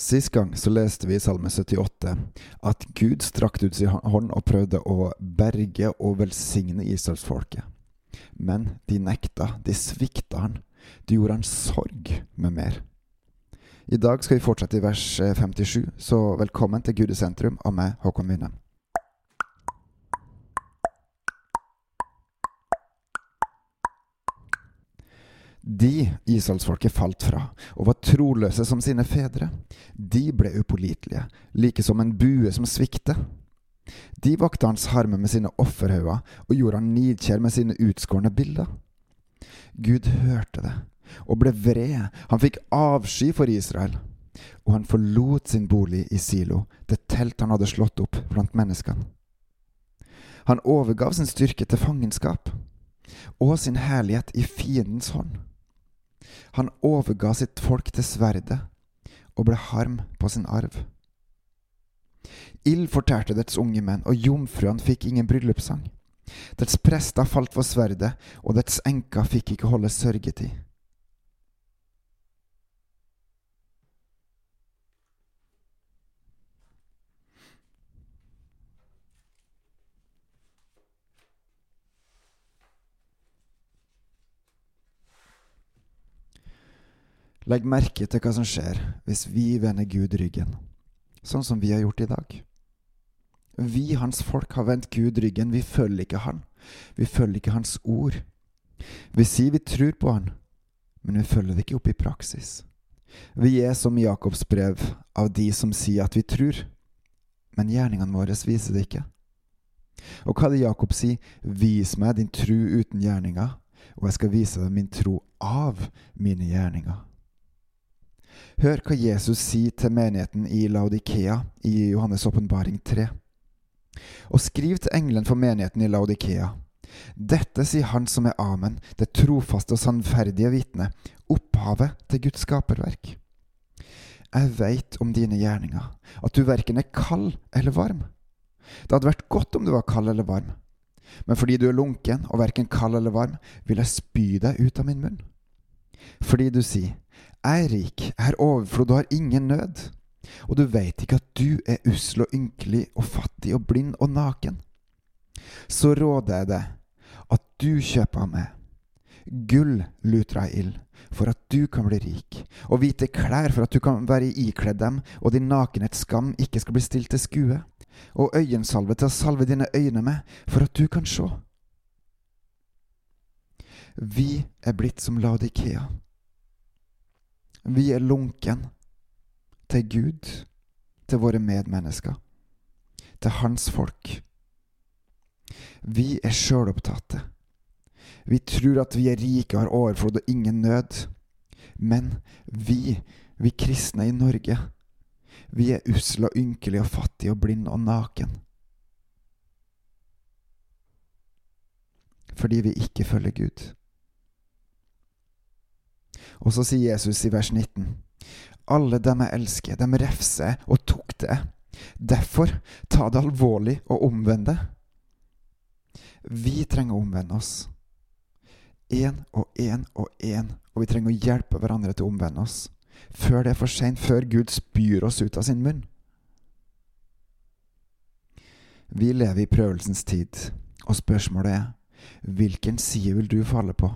Sist gang så leste vi i Salme 78 at Gud strakte ut sin hånd og prøvde å berge og velsigne israelsfolket. Men de nekta, de svikta han, de gjorde han sorg med mer. I dag skal vi fortsette i vers 57, så velkommen til Gud i sentrum av meg, Håkon Winnem. De Israelsfolket falt fra, og var troløse som sine fedre. De ble upålitelige, like som en bue som svikter. De vakte hans harme med sine offerhauger og gjorde han nidkjær med sine utskårne bilder. Gud hørte det og ble vred. Han fikk avsky for Israel. Og han forlot sin bolig i Silo, det telt han hadde slått opp blant menneskene. Han overgav sin styrke til fangenskap og sin herlighet i fiendens hånd. Han overga sitt folk til sverdet og ble harm på sin arv. Ild fortærte dets unge menn, og jomfruene fikk ingen bryllupssang. Dets prester falt for sverdet, og dets enker fikk ikke holde sørgetid. Legg merke til hva som skjer hvis vi vender Gud ryggen, sånn som vi har gjort i dag. Vi, hans folk, har vendt Gud ryggen. Vi følger ikke Han. Vi følger ikke Hans ord. Vi sier vi tror på Han, men vi følger det ikke opp i praksis. Vi er som Jakobs brev av de som sier at vi tror, men gjerningene våre viser det ikke. Og hva er det Jakob sier? Vis meg din tru uten gjerninger, og jeg skal vise deg min tro av mine gjerninger. Hør hva Jesus sier til menigheten i Laudikea i Johannes' åpenbaring 3. Og skriv til engelen for menigheten i Laudikea. Dette sier Han som er Amen, det trofaste og sannferdige vitne, opphavet til Guds skaperverk. Jeg veit om dine gjerninger, at du verken er kald eller varm. Det hadde vært godt om du var kald eller varm, men fordi du er lunken og verken kald eller varm, vil jeg spy deg ut av min munn. Fordi du sier, jeg er rik, jeg har overflod og har ingen nød. Og du veit ikke at du er ussel og ynkelig og fattig og blind og naken. Så råder jeg deg at du kjøper av meg gull lutra i ild, for at du kan bli rik, og hvite klær for at du kan være ikledd dem, og din nakenhets skam ikke skal bli stilt til skue, og øyensalve til å salve dine øyne med, for at du kan se. Vi er blitt som Laudikea vi er lunken til Gud, til våre medmennesker, til hans folk. Vi er sjølopptatte. Vi tror at vi er rike og har overflod og ingen nød. Men vi, vi kristne i Norge, vi er usle og ynkelige og fattige og blinde og naken. Fordi vi ikke følger Gud. Og så sier Jesus i vers 19.: Alle dem jeg elsker, dem refser og tukter Derfor, ta det alvorlig og omvend det. Vi trenger å omvende oss. Én og én og én, og vi trenger å hjelpe hverandre til å omvende oss. Før det er for seint, før Gud spyr oss ut av sin munn. Vi lever i prøvelsens tid, og spørsmålet er hvilken side vil du falle på?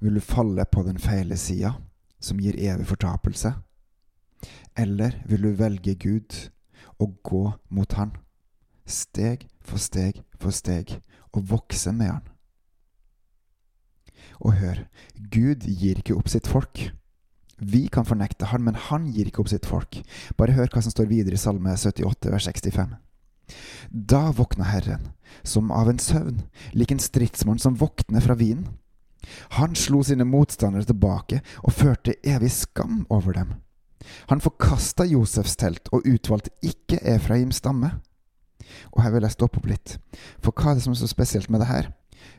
Vil du falle på den feile sida, som gir evig fortapelse? Eller vil du velge Gud og gå mot Han, steg for steg for steg, og vokse med Han? Og hør, Gud gir ikke opp sitt folk. Vi kan fornekte Han, men Han gir ikke opp sitt folk. Bare hør hva som står videre i Salme 78, vers 65. Da våkna Herren, som av en søvn, lik en stridsmann som våkner fra vinen. Han slo sine motstandere tilbake og førte evig skam over dem. Han forkasta Josefs telt og utvalgte ikke Efraims stamme. Og her vil jeg stoppe opp litt, for hva er det som er så spesielt med det her?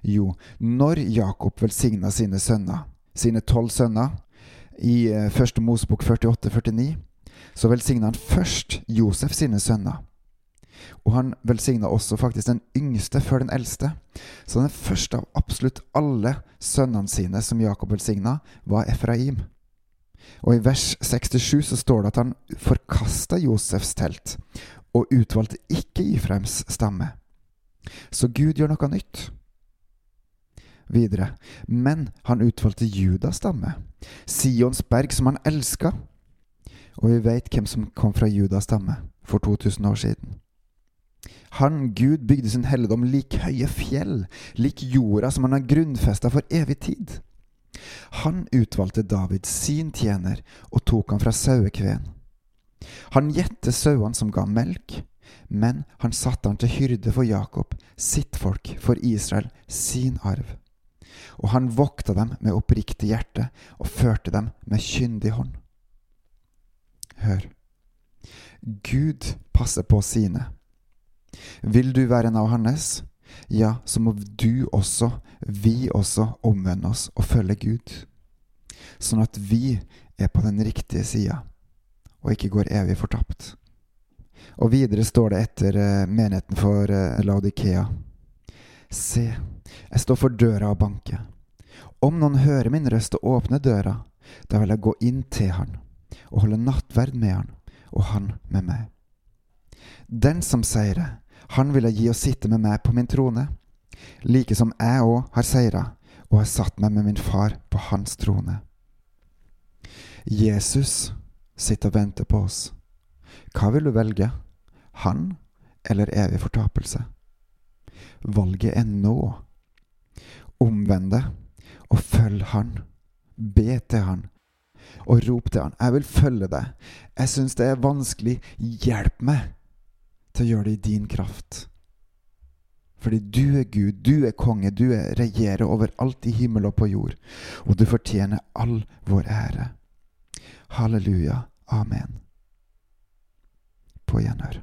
Jo, når Jakob velsigna sine sønner, sine tolv sønner, i eh, første Mosebok 48-49, så velsigna han først Josef sine sønner. Og han velsigna også faktisk den yngste før den eldste. Så den første av absolutt alle sønnene sine som Jakob velsigna, var Efraim. Og i vers 67 så står det at han forkasta Josefs telt og utvalgte ikke Ifraims stamme. Så Gud gjør noe nytt. Videre, men han utvalgte Judas stamme, Sions berg som han elska. Og vi vet hvem som kom fra Judas stamme for 2000 år siden. Han, Gud, bygde sin helligdom lik høye fjell, lik jorda som han har grunnfesta for evig tid. Han utvalgte David sin tjener og tok han fra sauekveen. Han gjette sauene som ga melk, men han satte han til hyrde for Jakob, sitt folk, for Israel, sin arv. Og han vokta dem med oppriktig hjerte og førte dem med kyndig hånd. Hør. Gud passer på sine. Vil du være en av hans, ja, så må du også, vi også, omvende oss og følge Gud, sånn at vi er på den riktige sida og ikke går evig fortapt. Og videre står det etter eh, menigheten for eh, Laudikea. Se, jeg står for døra og banker. Om noen hører min røst og åpner døra, da vil jeg gå inn til han og holde nattverd med han, og han med meg. Den som seirer, han vil jeg gi å sitte med meg på min trone, like som jeg òg har seira og har satt meg med min far på hans trone. Jesus sitter og venter på oss. Hva vil du velge, han eller evig fortapelse? Valget er nå. Omvend deg og følg han. Be til han og rop til han. Jeg vil følge deg. Jeg syns det er vanskelig. Hjelp meg til å gjøre det i din kraft. Fordi du er Gud, du er konge, du er regjerer over alt i himmel og på jord. Og du fortjener all vår ære. Halleluja. Amen. På gjenhør.